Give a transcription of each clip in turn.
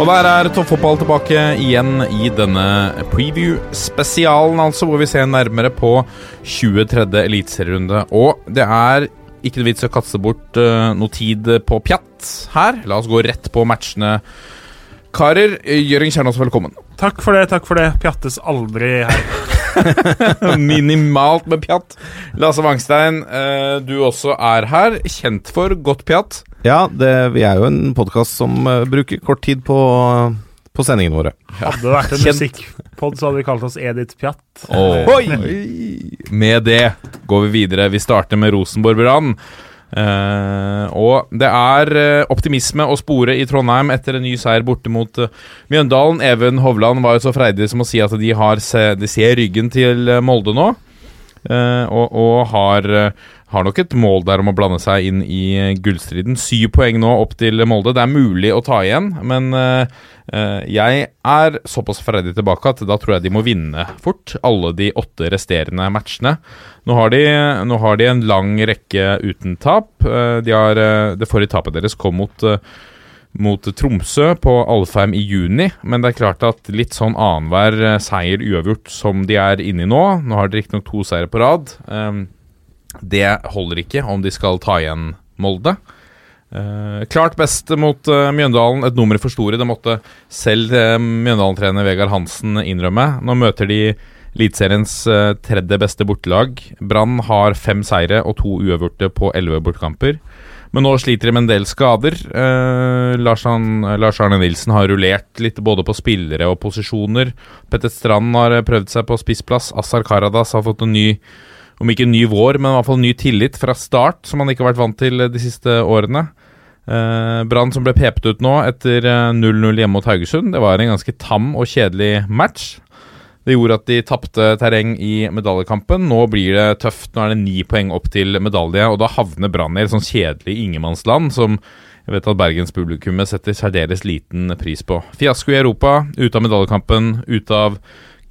Og der er toppfotball tilbake igjen i denne preview-spesialen, altså, hvor vi ser nærmere på 23. eliteserierunde. Og det er ikke noe vits å kaste bort uh, noe tid på pjatt her. La oss gå rett på matchene. Karer, Jørgen Kjernås, velkommen. Takk for det, takk for det. Pjattes aldri her. Minimalt med pjatt. Lasse Wangstein, uh, du også er her. Kjent for godt pjatt. Ja, det, vi er jo en podkast som eh, bruker kort tid på, på sendingene våre. Hadde det vært en musikkpod, så hadde vi kalt oss Edith Pjatt. Oi! Med det går vi videre. Vi starter med Rosenborg Brann. Uh, og det er uh, optimisme å spore i Trondheim etter en ny seier borte mot uh, Mjøndalen. Even Hovland var jo så freidig som å si at de, har se, de ser ryggen til eh, Molde nå. Eh, og og har, eh, har nok et mål der om å blande seg inn i eh, gullstriden. Syv poeng nå opp til Molde. Det er mulig å ta igjen, men jeg er såpass freidig tilbake at da tror jeg de må vinne fort alle de åtte resterende matchene. Nå har de, nå har de en lang rekke uten tap. De har, det forrige tapet deres kom mot mot Tromsø på Alfheim i juni, men det er klart at litt sånn annenhver eh, seier uavgjort som de er inne i nå Nå har de riktignok to seire på rad. Um, det holder ikke om de skal ta igjen Molde. Eh, klart best mot eh, Mjøndalen, et nummer for store. Det måtte selv uh, Mjøndalen-trener Vegard Hansen innrømme. Nå møter de Eliteseriens tredje beste bortelag. Brann har fem seire og to uavgjorte på elleve bortkamper. Men nå sliter de med en del skader. Eh, Lars, Arne Nilsen har rullert litt både på spillere og posisjoner. Petter Strand har eh, prøvd seg på spissplass. Assar Karadas har fått en ny, om ikke en ny vår, men i hvert fall en ny tillit fra start, som han ikke har vært vant til eh, de siste årene. Eh, Brann som ble pepet ut nå etter eh, 0-0 hjemme mot Haugesund. Det var en ganske tam og kjedelig match. Det gjorde at de tapte terreng i medaljekampen. Nå blir det tøft. Nå er det ni poeng opp til medalje, og da havner Brann i et sånn kjedelig ingenmannsland som jeg vet at Bergens publikummet setter særdeles liten pris på. Fiasko i Europa, ute av medaljekampen, ute av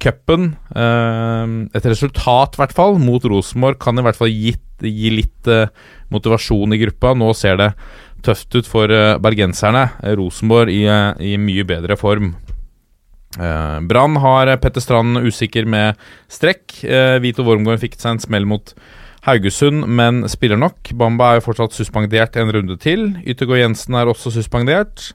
cupen. Eh, et resultat, i hvert fall, mot Rosenborg kan i hvert fall gi, gi litt eh, motivasjon i gruppa. Nå ser det tøft ut for eh, bergenserne. Rosenborg i, eh, i mye bedre form. Eh, Brann har Petter Strand usikker med strekk. Eh, Vito Wormgård fikk seg en smell mot Haugesund, men spiller nok. Bamba er jo fortsatt suspendert en runde til. Yttergård Jensen er også suspendert.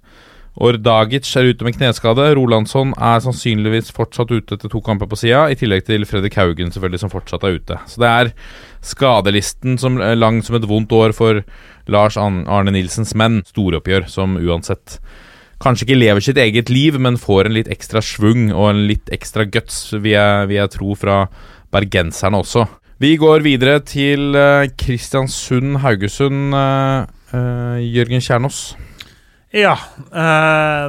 Ordagic er ute med kneskade. Rolandsson er sannsynligvis fortsatt ute etter to kamper på sida, i tillegg til Fredrik Haugen, selvfølgelig, som fortsatt er ute. Så det er skadelisten som er lang som et vondt år for Lars Arne Nilsens menn. Storoppgjør som uansett kanskje ikke lever sitt eget liv, men får en litt ekstra svung og en litt ekstra guts, vil jeg, vil jeg tro, fra bergenserne også. Vi går videre til eh, Kristiansund-Haugesund. eh, eh, Jørgen Kjernås. Ja,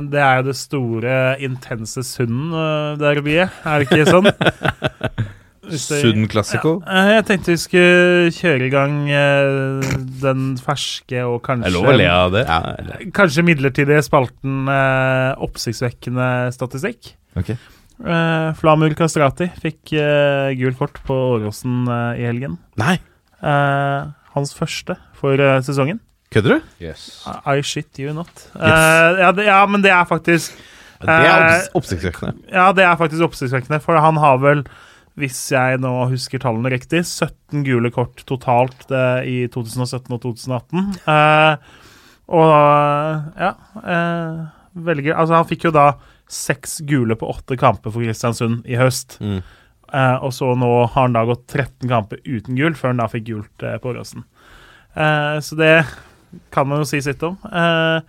det er jo det store, intense Sund-derbyet, er det ikke sånn? Sund Classico. Ja, eh, jeg tenkte vi skulle kjøre i gang eh, den ferske og kanskje Jeg lover å le av det. Kanskje midlertidige spalten eh, oppsiktsvekkende statistikk. Ok. Eh, Flamur Kastrati fikk eh, gult kort på Åråsen eh, i helgen. Nei, Eh, hans første for eh, sesongen. kødder du? Yes. I shit you not. Eh, ja, det, ja, men det er faktisk Det er opps- oppsiktsvekkende. Ja, det er faktisk oppsiktsvekkende, for han har vel, hvis jeg nå husker tallene riktig, 17 gule kort totalt eh, i 2017 og 2018. Eh, og ja eh, velger, Altså, han fikk jo da seks gule på åtte kamper for Kristiansund i høst. Mm. Eh, og så nå har han da gått 13 kamper uten gult, før han da fikk gult eh, på Åråsen. Eh, så det kan man jo si sitt om. Eh,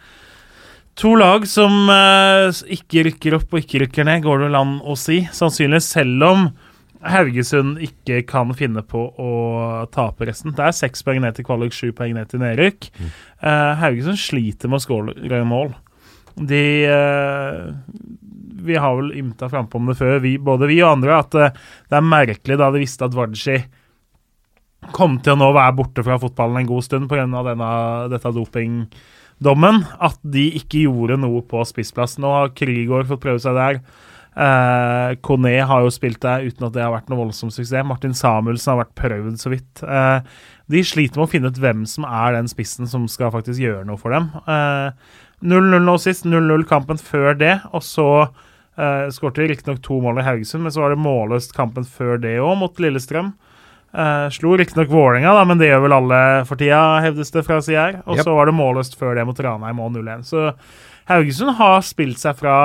To lag som eh, ikke rykker opp og ikke rykker ned, går det vel an å si. Sannsynligvis, selv om Haugesund ikke kan finne på å tape resten. Det er seks poeng ned til kvalik, sju poeng ned til nedrykk. Eh, Haugesund sliter med å skåre mål. De uh, Vi har vel ymta frampå om det før, vi, både vi og andre, at uh, det er merkelig da de visste at Wadji kom til å nå være borte fra fotballen en god stund pga. dette dopingdommen, at de ikke gjorde noe på spissplass. Nå har Krigård fått prøve seg der. Eh, Kone har jo spilt der uten at det har vært noe voldsom suksess. Martin Samuelsen har vært prøvd så vidt. Eh, de sliter med å finne ut hvem som er den spissen som skal faktisk gjøre noe for dem. Eh, 0-0 nå sist, 0-0 kampen før det, og så eh, skårte de riktignok to mål i Haugesund, men så var det målløst kampen før det òg, mot Lillestrøm. Uh, slo riktignok Vålerenga, da, men det gjør vel alle for tida, hevdes det fra sida her. Og Yep. så var det målløst før det mot Ranheim og 0-1. Så Haugesund har spilt seg fra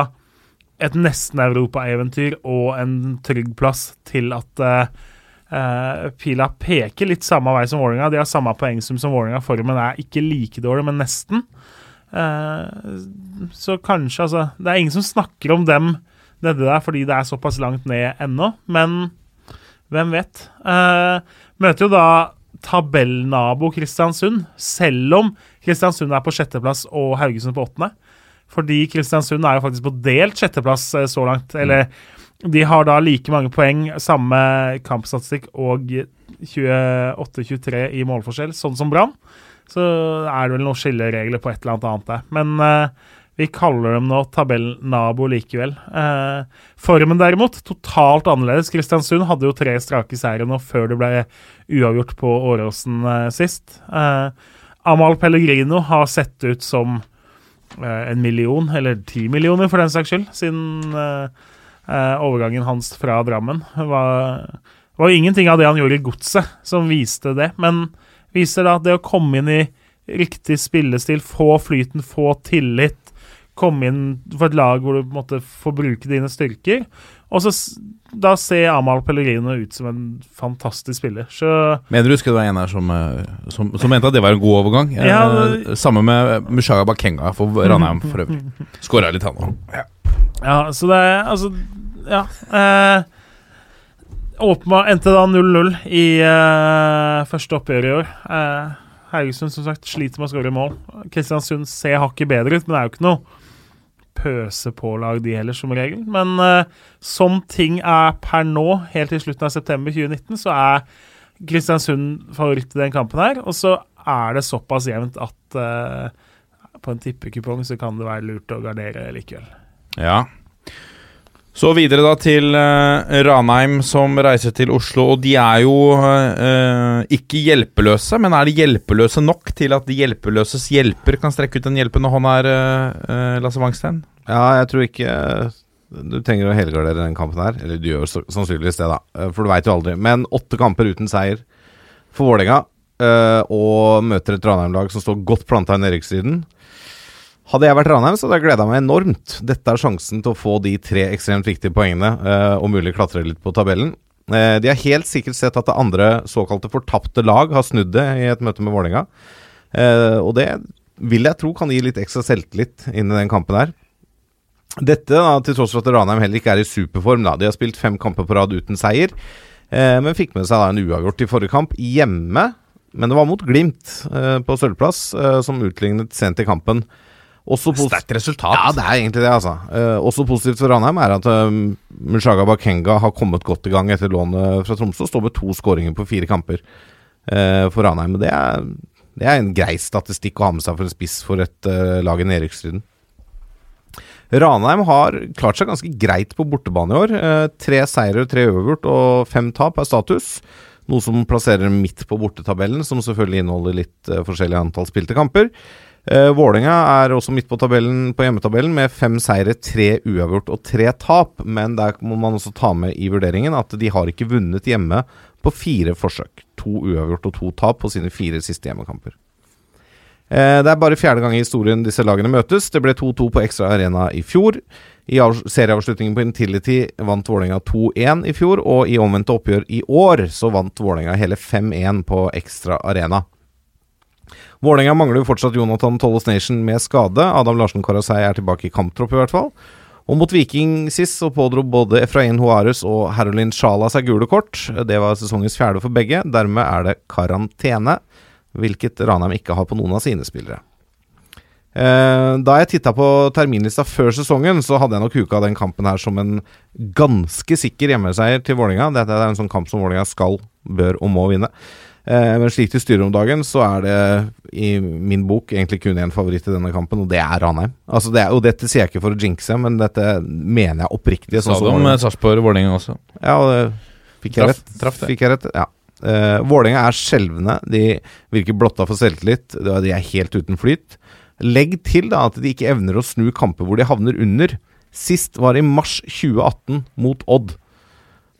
et nesten-Europa-eventyr og en trygg plass til at eh, pila peker litt samme vei som Vålerenga. De har samme poengsum som Vålerenga. Formen er ikke like dårlig, men nesten. Uh, så kanskje, altså Det er ingen som snakker om dem nede der fordi det er såpass langt ned ennå, men hvem vet? Uh, møter jo da tabellnabo Kristiansund, selv om Kristiansund er på sjetteplass og Haugesund på åttende. Fordi Kristiansund er jo faktisk på delt sjetteplass eh, så langt. Eller de har da like mange poeng, samme kampstatistikk og 28-23 i målforskjell, sånn som Brann. Så er det vel noen skilleregler på et eller annet annet der. Men uh, vi kaller dem nå tabellnabo likevel. Uh, formen derimot, totalt annerledes. Kristiansund hadde jo tre strake seire nå før det ble uavgjort på Åråsen uh, sist. Amal Pellegrino har sett ut som en million, eller ti millioner for den saks skyld, siden eh, eh, overgangen hans fra Drammen. Var, var jo ingenting av det han gjorde i Godset som viste det, men viser da at det å komme inn i riktig spillestil, få flyten, få tillit, komme inn for et lag hvor du på en måte får bruke dine styrker. Og så da ser Amal Pellegrino ut som en fantastisk spiller. Så Mener du husker det var en her som, eh, som, som mente at det var en god overgang? Eh, Ja, det- Samme med Mushaga Bakenga for Ranheim for øvrig. Skåra litt, han òg. Ja, så det er altså Ja. Eh, Åpenbart endte da 0-0 i eh, første oppgjør i år. Eh, Haugesund som sagt sliter med å skåre mål. Kristiansund ser hakket bedre ut, men det er jo ikke noe pøse på-lag, de heller, som regel. Men uh, som ting er per nå, helt til slutten av september 2019, så er Kristiansund favoritt i den kampen her. Og så er det såpass jevnt at uh, på en tippekupong så kan det være lurt å gardere likevel. Ja. Så videre da til uh, Ranheim, som reiser til Oslo. Og de er jo uh, ikke hjelpeløse, men er de hjelpeløse nok til at de hjelpeløses hjelper kan strekke ut en hjelpende hånd her, uh, eh, Lasse Wangstein? Ja, jeg tror ikke du trenger å helgardere den kampen her. Eller du gjør sannsynligvis det, da. For du veit jo aldri. Men åtte kamper uten seier for Vålerenga, og møter et Ranheim-lag som står godt planta i nedrykkssiden. Hadde jeg vært Ranheim, så hadde jeg gleda meg enormt. Dette er sjansen til å få de tre ekstremt viktige poengene, eh, og mulig klatre litt på tabellen. Eh, de har helt sikkert sett at det andre såkalte fortapte lag har snudd det i et møte med Vålerenga. Eh, og det vil jeg tro kan gi litt ekstra selvtillit inn i den kampen her. Dette da, til tross for at Ranheim heller ikke er i superform. da De har spilt fem kamper på rad uten seier, men fikk med seg da en uavgjort i forrige kamp hjemme. Men det var mot Glimt på sølvplass, som utlignet sent i kampen. Sterkt resultat. ja, det er egentlig det, altså. Eh, også positivt for Ranheim er at uh, Mushaga Bakenga har kommet godt i gang etter lånet fra Tromsø. Står med to skåringer på fire kamper eh, for Ranheim. Det er, det er en grei statistikk å ha med seg for en spiss for et uh, lag i nedrykksstriden. Ranheim har klart seg ganske greit på bortebane i år. Eh, tre seire, tre uavgjort og fem tap er status. Noe som plasserer midt på bortetabellen, som selvfølgelig inneholder litt eh, forskjellig antall spilte kamper. Uh, Vålerenga er også midt på tabellen på hjemmetabellen med fem seire, tre uavgjort og tre tap. Men der må man også ta med i vurderingen at de har ikke vunnet hjemme på fire forsøk. To uavgjort og to tap på sine fire siste hjemmekamper. Uh, Det er bare fjerde gang i historien disse lagene møtes. Det ble 2-2 på Ekstra Arena i fjor. I serieavslutningen på Intility vant Vålerenga 2-1 i fjor, og i omvendte oppgjør i år så vant Vålerenga hele 5-1 på Ekstra Arena. Vålerenga mangler jo fortsatt Jonathan Tolles Nation med skade. Adam Larsen Karasei er tilbake i kamptropp, i hvert fall. Og mot Viking sist så pådro både Efrain Hoarus og Herolin Sjala seg gule kort. Det var sesongens fjerde for begge. Dermed er det karantene, hvilket Ranheim ikke har på noen av sine spillere. Eh, da jeg titta på terminlista før sesongen, så hadde jeg nok huka den kampen her som en ganske sikker hjemmeseier til Vålinga Dette er en sånn kamp som Vålinga skal, bør og må vinne. Eh, men slik de styrer om dagen, så er det i min bok egentlig kun én favoritt i denne kampen, og det er Ranheim. Altså det er, og dette sier jeg ikke for å jinxe, men dette mener jeg oppriktig. Sa sånn du som om Vålerenga- eh, Sarpsborg-Vålerenga også? ja, det fikk jeg rett. traff det. Fikk jeg rett? Ja. Uh, Vålerenga er skjelvende. De virker blotta for selvtillit. De er helt uten flyt. Legg til da at de ikke evner å snu kamper hvor de havner under. Sist var i mars 2018 mot Odd.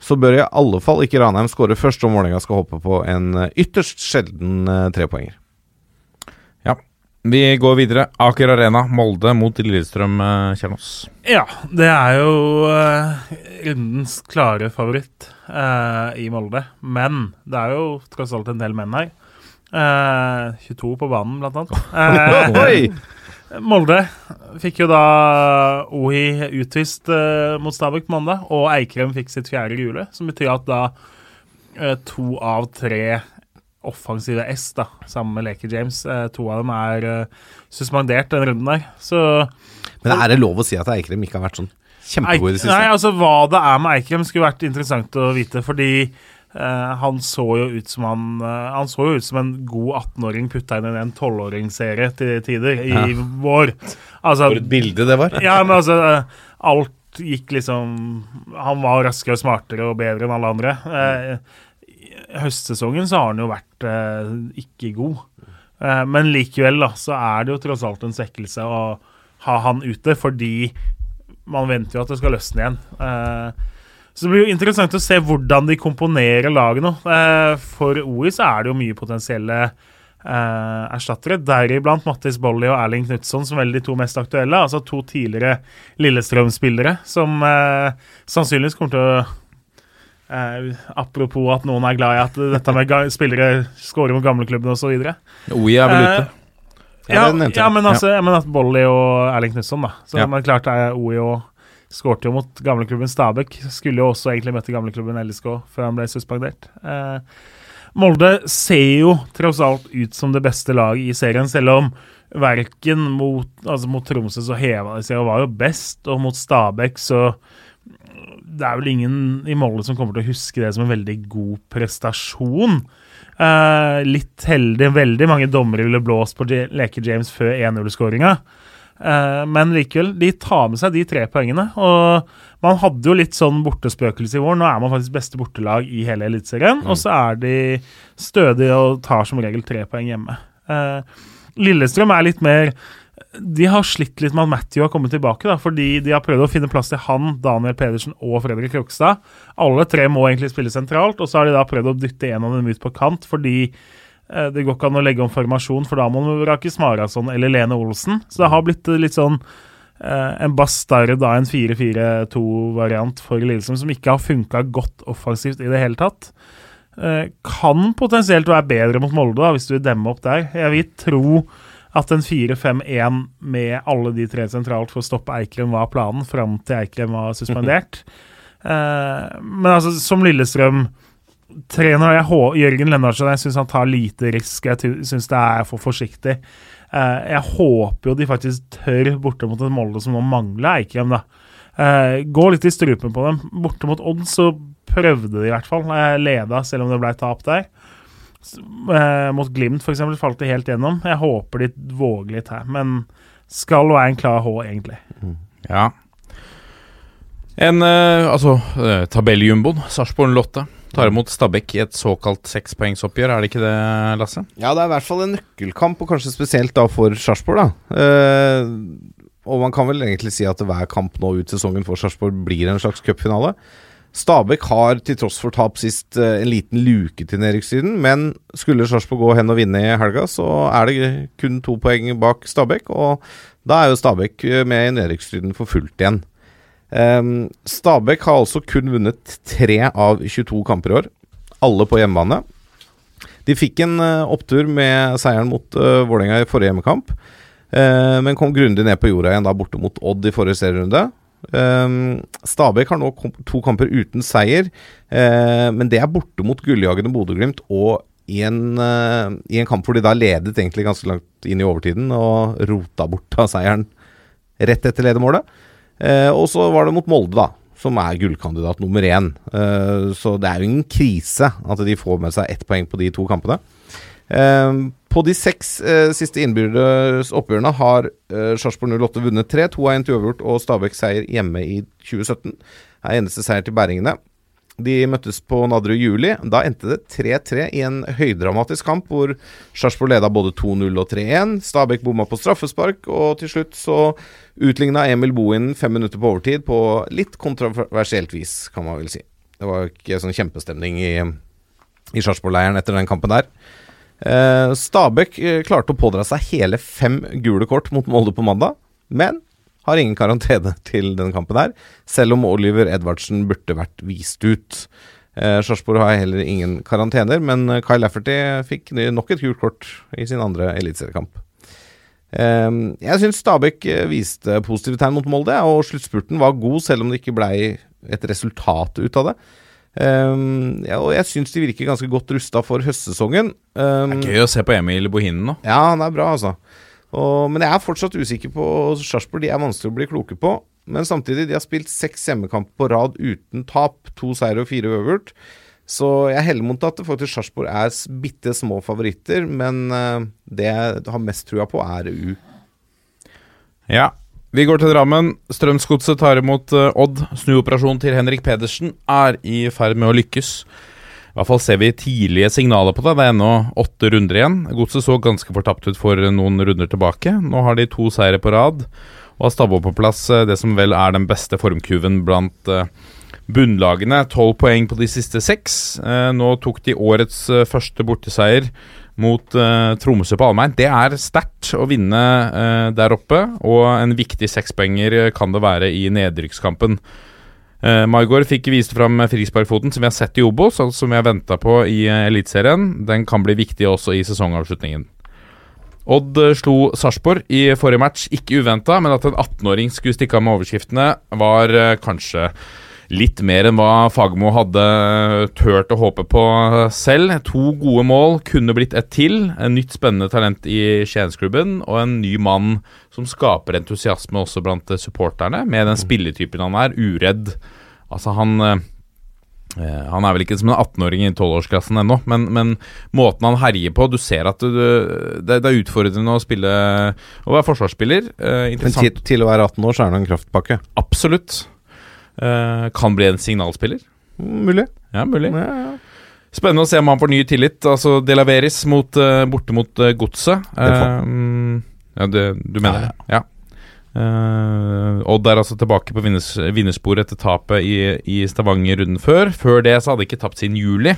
Så bør i alle fall ikke Ranheim skåre først om Vålerenga skal hoppe på en eh, ytterst sjelden trepoenger. Ja. Vi går videre. Aker Arena, Molde mot Lillestrøm eh, Kjernås. Ja, det er jo eh, rundens klare favoritt eh, i Molde. Men det er jo tross alt en del menn her. Eh, 22 på banen, blant annet. Eh! Molde fikk jo da Ohi utvist eh, mot Stabæk på mandag, og Eikrem fikk sitt fjerde gule, som betyr at da eh, to av tre offensive S, da, sammen med Leker James, eh, to av dem er eh, suspendert den runden der. Så Men er det lov å si at Eikrem ikke har vært sånn kjempegod i det siste? Nei, altså Hva det er med Eikrem, skulle vært interessant å vite. Fordi han så jo ut som han eh, Han så jo ut som en god 18-åring putta inn i en 12-åringsserie til tider i Ja. vår. Altså, bilde det var. ja, men altså eh, Alt gikk liksom Han var raskere og smartere og bedre enn alle andre. Eh, høstsesongen så har han jo vært eh, ikke god. Eh, men likevel da, så er det jo tross alt en svekkelse å ha han ute, fordi man venter jo at det skal løsne igjen. Eh, så det blir jo interessant å se hvordan de komponerer laget nå. Eh, for OI så er det jo mye potensielle eh, erstattere, deriblant Mattis Bolli og Erling Knutson, som vel de to mest aktuelle. Altså to tidligere Lillestrøm-spillere som eh, sannsynligvis kommer til å eh, Apropos at noen er glad i at dette med spillere scorer mot gamleklubben osv. OI er vel ute. Ja, Ja, ja, men altså, jeg mener at Bolli og Erling Knutson, da. Så Ja. men klart er OI og skårte jo mot gamleklubben Stabæk. Skulle jo også egentlig møte gamleklubben LSK før han ble suspendert. Eh, Molde ser jo tross alt ut som det beste laget i serien, selv om verken mot, altså mot Tromsø så heva de seg og var jo best, og mot Stabæk så Det er vel ingen i Molde som kommer til å huske det som en veldig god prestasjon. Eh, litt heldig. Veldig mange dommere ville blåst på J Leke James før 1-0-skåringa. Eh, men likevel, de tar med seg de tre poengene. Og man hadde jo litt sånn bortespøkelse i vår. Nå er man faktisk beste bortelag i hele Eliteserien. Og så er de stødige og tar som regel tre poeng hjemme. Eh, Lillestrøm er litt mer De har slitt litt med at Matthew har kommet tilbake, da, fordi de har prøvd å finne plass til han, Daniel Pedersen og Fredrik Krokstad. Alle tre må egentlig spille sentralt, og så har de da prøvd å dytte en av dem ut på kant, fordi eh, det går ikke an å legge om formasjon, for da må man vrake Smarason eller Lene Olsen. Så det har blitt eh, litt sånn eh, en bastard da, en 4-4-2-variant for Lillestrøm, som ikke har funka godt offensivt i det hele tatt. Eh, kan potensielt være bedre mot Molde, da, hvis du vil demme opp der. Jeg vil tro at en 4-5-1 med alle de tre sentralt for å stoppe Eikrem var planen, fram til Eikrem var suspendert. Eh, men altså, som Lillestrøm trener Jørgen Lennartsen jeg syns han tar lite risk. Jeg syns det er for forsiktig. Eh, jeg håper jo de faktisk tør borte mot et Molde som nå mangler Eikrem. da. Eh, gå litt i strupen på dem. Borte mot Odd så prøvde de i hvert fall. Eh, leda, selv om det ble tap der. Mot Glimt f.eks. falt de helt gjennom. Jeg håper de våger litt her, men skal være en klar H, egentlig. Ja. En altså tabelljumboen, Sarpsborg Lotte, tar imot Stabæk i et såkalt sekspoengsoppgjør. Er det ikke det, Lasse? Ja, det er i hvert fall en nøkkelkamp, og kanskje spesielt da for Sarpsborg, da. Eh, og man kan vel egentlig si at hver kamp nå ut sesongen for Sarpsborg blir en slags cupfinale. Stabæk har til tross for tap sist eh, en liten luke til nedrykkssiden, men skulle Sarpsborg gå hen og vinne i helga, så er det kun to poeng bak Stabæk, og da er jo Stabæk eh, med i nedrykkssiden for fullt igjen. Um, Stabæk har altså kun vunnet tre av 22 kamper i år, alle på hjemmebane. De fikk en eh, opptur med seieren mot uh, Vålerenga i forrige hjemmekamp, eh, men kom grundig ned på jorda igjen da borte mot Odd i forrige serierunde. Um, Stabæk har nå to kamper uten seier, uh, men det er borte mot gulljagende Bodø-Glimt og i en, uh, i en kamp hvor de da ledet egentlig ganske langt inn i overtiden og rota bort av seieren rett etter ledermålet. Eh, og så var det mot Molde, da, som er gullkandidat nummer én. Eh, så det er jo ingen krise at de får med seg ett poeng på de to kampene. Eh, på de seks siste innbyrdes oppgjørene har Sarpsborg 08 vunnet tre. To av en til uavgjort og Stabæk seier hjemme i 2017. Det er eneste seier til bæringene. De møttes på Nadderud juli. Da endte det 3-3 i en høydramatisk kamp hvor Sarpsborg leda både 2-0 og 3-1. Stabæk bomma på straffespark, og til slutt så utligna Emil Bohin fem minutter på overtid på litt kontroversielt vis, kan man vel si. Det var ikke sånn kjempestemning i, i Sarpsborg-leiren etter den kampen der. Eh, Stabæk eh, klarte å pådra seg hele fem gule kort mot Molde på mandag, men har ingen karantene til denne kampen her, selv om Oliver Edvardsen burde vært vist ut. Eh, Sarpsborg har heller ingen karantener, men Kyle Lafferty fikk nok et gult kort i sin andre eliteseriekamp. Eh, jeg syns Stabæk viste positive tegn mot Molde, og sluttspurten var god, selv om det ikke blei et resultat ut av det. Um, ja, og jeg syns de virker ganske godt rusta for høstsesongen. Um, Det er gøy å se på Emil Bohinen nå. ja, han er bra, altså. Og, men jeg er fortsatt usikker på Sarpsborg. De er vanskelig å bli kloke på. Men samtidig, de har spilt seks hjemmekamper på rad uten tap. To seire og fire øvert. Så jeg heller mot at faktisk Sarpsborg er bitte små favoritter. Men eh, det jeg har mest trua på, er U. Ja. Vi går til Drammen. Strømsgodset tar imot eh, Odd. Snuoperasjonen til Henrik Pedersen er i ferd med å lykkes. I hvert fall ser vi tidlige signaler på det. Det er ennå åtte runder igjen. Godset så ganske fortapt ut for noen runder tilbake. Nå har de to seire på rad og har stabba på plass eh, det som vel er den beste formkuven blant eh, bunnlagene. Tolv poeng på de siste seks. Eh, Nå tok de årets første borteseier mot Tromsø på Almein. Det er sterkt å vinne der oppe, og en viktig sekspoenger kan det være i nedrykkskampen. Uh, Maigård fikk vist fram frisparkfoten som vi har sett i Obos, og som vi har venta på i uh, Eliteserien. Den kan bli viktig også i sesongavslutningen. Odd uh, slo Sarpsborg i forrige match, ikke uventa, men at en 18-åring skulle stikke av med overskriftene, var eh, kanskje litt mer enn hva Fagermo hadde turt å håpe på selv. To gode mål, kunne blitt ett til. En nytt spennende talent i Skiensklubben, og en ny mann som skaper entusiasme også blant supporterne, med den spilletypen han er, uredd. Altså, han Eh, Han er vel ikke som en 18-åring i 12-årsklassen ennå, men, men måten han herjer på Du ser at du, det, det er utfordrende å spille Å være forsvarsspiller. Eh, Men til, til å være 18 år, så er det en kraftpakke. Absolutt. Eh, kan bli en signalspiller. Mulig. Ja, mulig. Ja, ja. Spennende å se om han får ny tillit. Altså Delaveris mot, eh, borte mot uh, Godset. Uh, ja, det, du mener det? Ja. Uh, Odd er altså tilbake på vinners, vinnersporet etter tapet i, i Stavanger runden før. Før det så hadde de ikke tapt siden juli.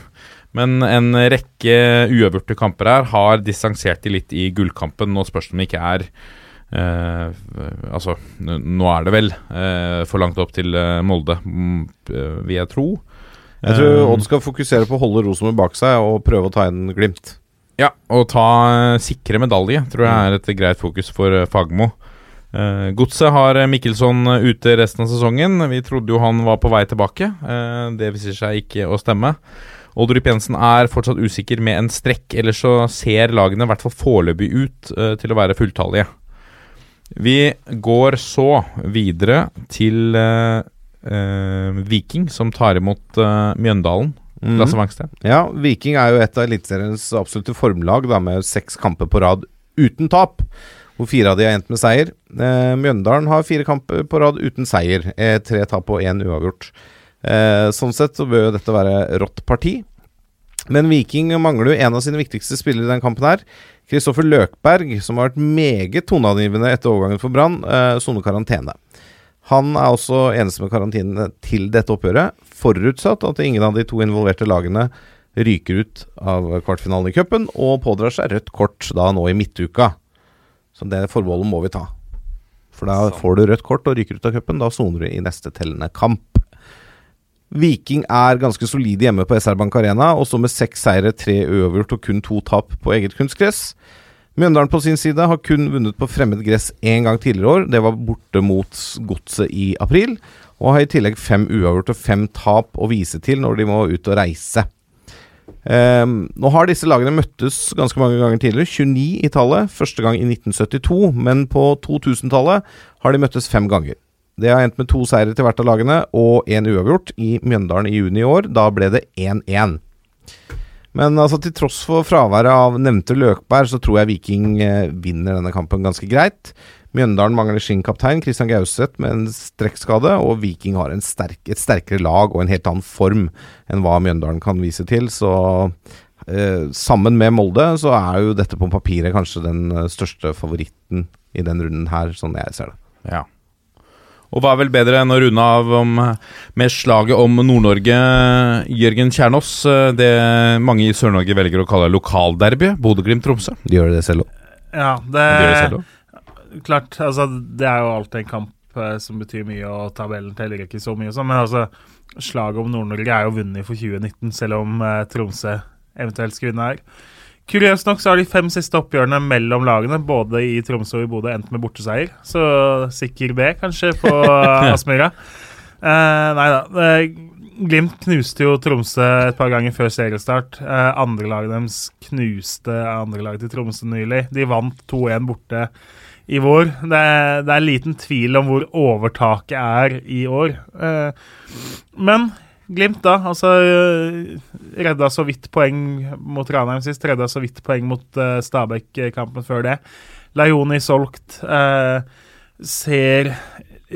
Men en rekke uavgjorte kamper her har distansert de litt i gullkampen. Nå spørs det om det ikke er eh, Altså, nå er det vel eh, for langt opp til eh, Molde, mm, vil jeg tro. Jeg tror Eh, Odd skal fokusere på å holde Rosenborg bak seg og prøve å ta inn Glimt. Ja, og ta eh, sikre medalje tror jeg er et greit fokus for Fagmo. Godset har Mikkelsson ute resten av sesongen. Vi trodde jo han var på vei tilbake. Eh, det viser seg ikke å stemme. Oldrup Jensen er fortsatt usikker med en strekk, ellers så ser lagene i hvert fall foreløpig ut til å være fulltallige. Vi går så videre til eh, eh, Viking, som tar imot eh, Mjøndalen. Mm. Lasse Wangsten. Ja, Viking er jo et av Eliteseriens absolutte formlag, da, med seks kamper på rad uten tap. Hvor fire av de har endt med seier. Eh, Mjøndalen har fire kamper på rad uten seier. Eh, tre tap og én uavgjort. Eh, sånn sett så bør dette være rått parti. Men Viking mangler jo en av sine viktigste spillere i den kampen her. Kristoffer Løkberg, som har vært meget toneangivende etter overgangen for Brann, eh, soner karantene. Han er også eneste med karantene til dette oppgjøret, forutsatt at ingen av de to involverte lagene ryker ut av kvartfinalen i cupen og pådrar seg rødt kort da nå i midtuka. Så det forbeholdet må vi ta. For da får du rødt kort og ryker ut av cupen. Da soner du i neste tellende kamp. Viking er ganske solide hjemme på SR Bank Arena, og står med seks seire, tre uavgjort og kun to tap på eget kunstgress. Mjøndalen på sin side har kun vunnet på fremmed gress én gang tidligere år. Det var borte mot Godset i april. Og har i tillegg fem uavgjort og fem tap å vise til når de må ut og reise. Um, nå har disse lagene møttes ganske mange ganger tidligere. 29 i tallet, første gang i 1972. Men på 2000-tallet har de møttes fem ganger. Det har endt med to seire til hvert av lagene og én uavgjort i Mjøndalen i juni i år. Da ble det 1-1. Men altså, til tross for fraværet av nevnte Løkberg, så tror jeg Viking eh, vinner denne kampen ganske greit. Mjøndalen mangler sin kaptein, Christian Gauseth, med en strekkskade, og Viking har sterk, et sterkere lag og en helt annen form enn hva Mjøndalen kan vise til. Så eh, sammen med Molde så er jo dette på papiret kanskje den eh, største favoritten i den runden her, sånn jeg ser det. Ja. Og hva er vel bedre enn å runde av om, med slaget om Nord-Norge, Jørgen Kjernås? Det mange i Sør-Norge velger å kalle lokalderby. Bodø-Glimt-Tromsø. De gjør det selv òg. Ja, De det selv også. Klart, altså Det er jo alltid en kamp eh, som betyr mye, og tabellen teller ikke så mye sånn, men altså Slaget om Nord-Norge er jo vunnet for 2019, selv om eh, Tromsø eventuelt skal vinne her. Kuriøst nok så har de fem siste oppgjørene mellom lagene, både i Tromsø og i Bodø, endt med borteseier. Så sikker B, kanskje, på eh, Aspmyra. Uh, nei da. Eh, Glimt knuste jo Tromsø et par ganger før seriestart. Uh, Andrelaget deres knuste andrelaget til Tromsø nylig. De vant 2-1 borte i vår. Det er, det er liten tvil om hvor overtaket er i år. Uh, men Glimt, da. Altså eh, redda så vidt poeng mot Ranheim sist. Redda så vidt poeng mot uh, Stabæk-kampen før det. Laioni solgt. Uh, ser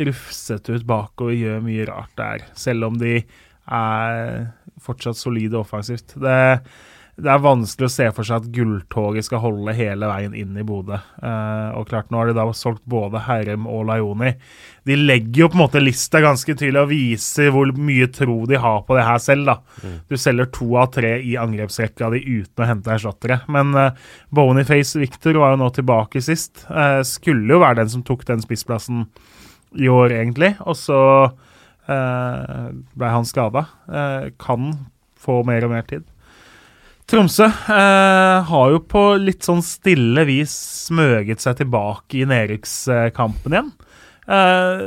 rufsete ut bakover, gjør mye rart der. Selv om de er fortsatt solide offensivt. Det, det er vanskelig å se for seg at gulltoget skal holde hele veien inn i Bodø. Eh, og klart, nå har de da solgt både Herrem og Laioni. De legger jo på en måte lista ganske tydelig og viser hvor mye tro de har på det her selv. da. Du selger to av tre i angrepsrekka di uten å hente erstattere. Men eh, Boniface Victor var jo nå tilbake sist. Eh, skulle jo være den som tok den spissplassen i år, egentlig. Og så eh, ble han skada. Eh, kan få mer og mer tid. Tromsø eh, har jo på litt sånn stille vis smøget seg tilbake i nedrykkskampen igjen. Eh,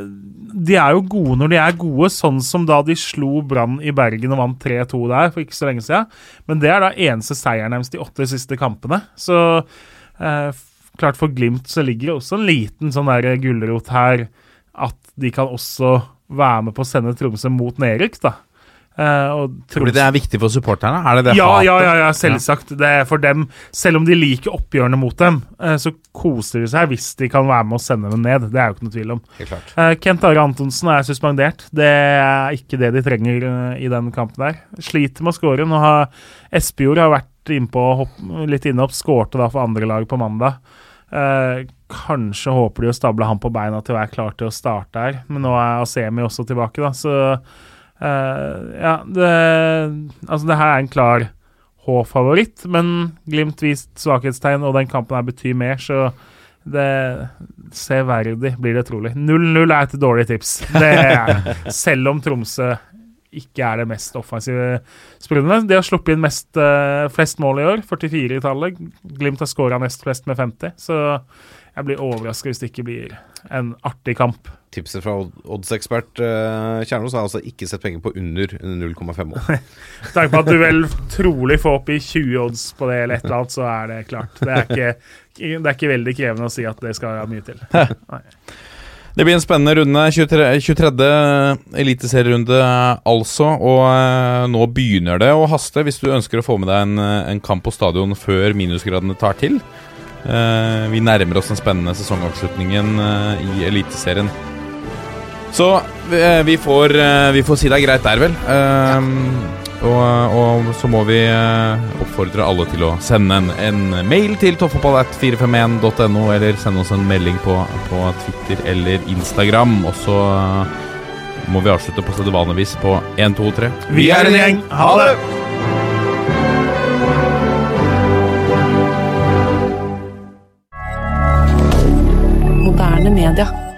de er jo gode når de er gode, sånn som da de slo Brann i Bergen og vant 3-2 der for ikke så lenge siden. Men det er da eneste seieren deres de åtte siste kampene. Så eh, klart for Glimt så ligger det også en liten sånn der gulrot her at de kan også være med på å sende Tromsø mot nedrykk, da. Eh, Tror det er viktig for supporterne? Er det det ja, hatet? ja, ja, ja, selvsagt. Det er for dem, selv om de liker oppgjørene mot dem, eh, så koser de seg hvis de kan være med å sende dem ned. Det er jo ikke noe tvil om. Eh, Kent Are Antonsen er suspendert. Det er ikke det de trenger i den kampen der. Sliter med å skåre. Nå har Espejord har vært innpå, hopp, litt inne opp, skårte da for andre lag på mandag. Eh, kanskje håper de å stable han på beina til å være klar til å starte her, men nå er Asemi også tilbake, da, så Ja, det Altså, det her er en klar H-favoritt, men Glimt vist svakhetstegn, og den kampen her betyr mer, så det Severdig blir det trolig. 0-0 er et dårlig tips. Det er, selv om Tromsø ikke er det mest offensive spillerne. De har sluppet inn mest, eh, flest mål i år, 44 i tallet. Glimt har skåra nest flest med 50, så jeg blir overraska hvis det ikke blir en artig kamp. Tipset fra odd- oddsekspert uh, Kjernås er altså ikke sett penger på under 0,5 mål. Tenk på at du vel trolig får opp i 20 odds på det, eller et eller annet, så er det klart. Det er ikke, det er ikke veldig krevende å si at det skal mye til. Nei. Det blir en spennende runde. 23. 23. eliteserierunde, altså. Og eh, nå begynner det å haste hvis du ønsker å få med deg en, eh, en kamp på stadion før minusgradene tar til. Eh, vi nærmer oss den spennende sesongavslutningen eh, i Eliteserien. Så eh, vi, får, vi får si det er greit der, vel. Eh, og, og så må vi eh, oppfordre alle til å sende en, en mail til toppfotballat451.no, eller sende oss en melding på, på Twitter eller Instagram. Og så eh, må vi avslutte på sedvanlig vis på 1, 2, 3. Vi er en gjeng. Ha det! Moderne media.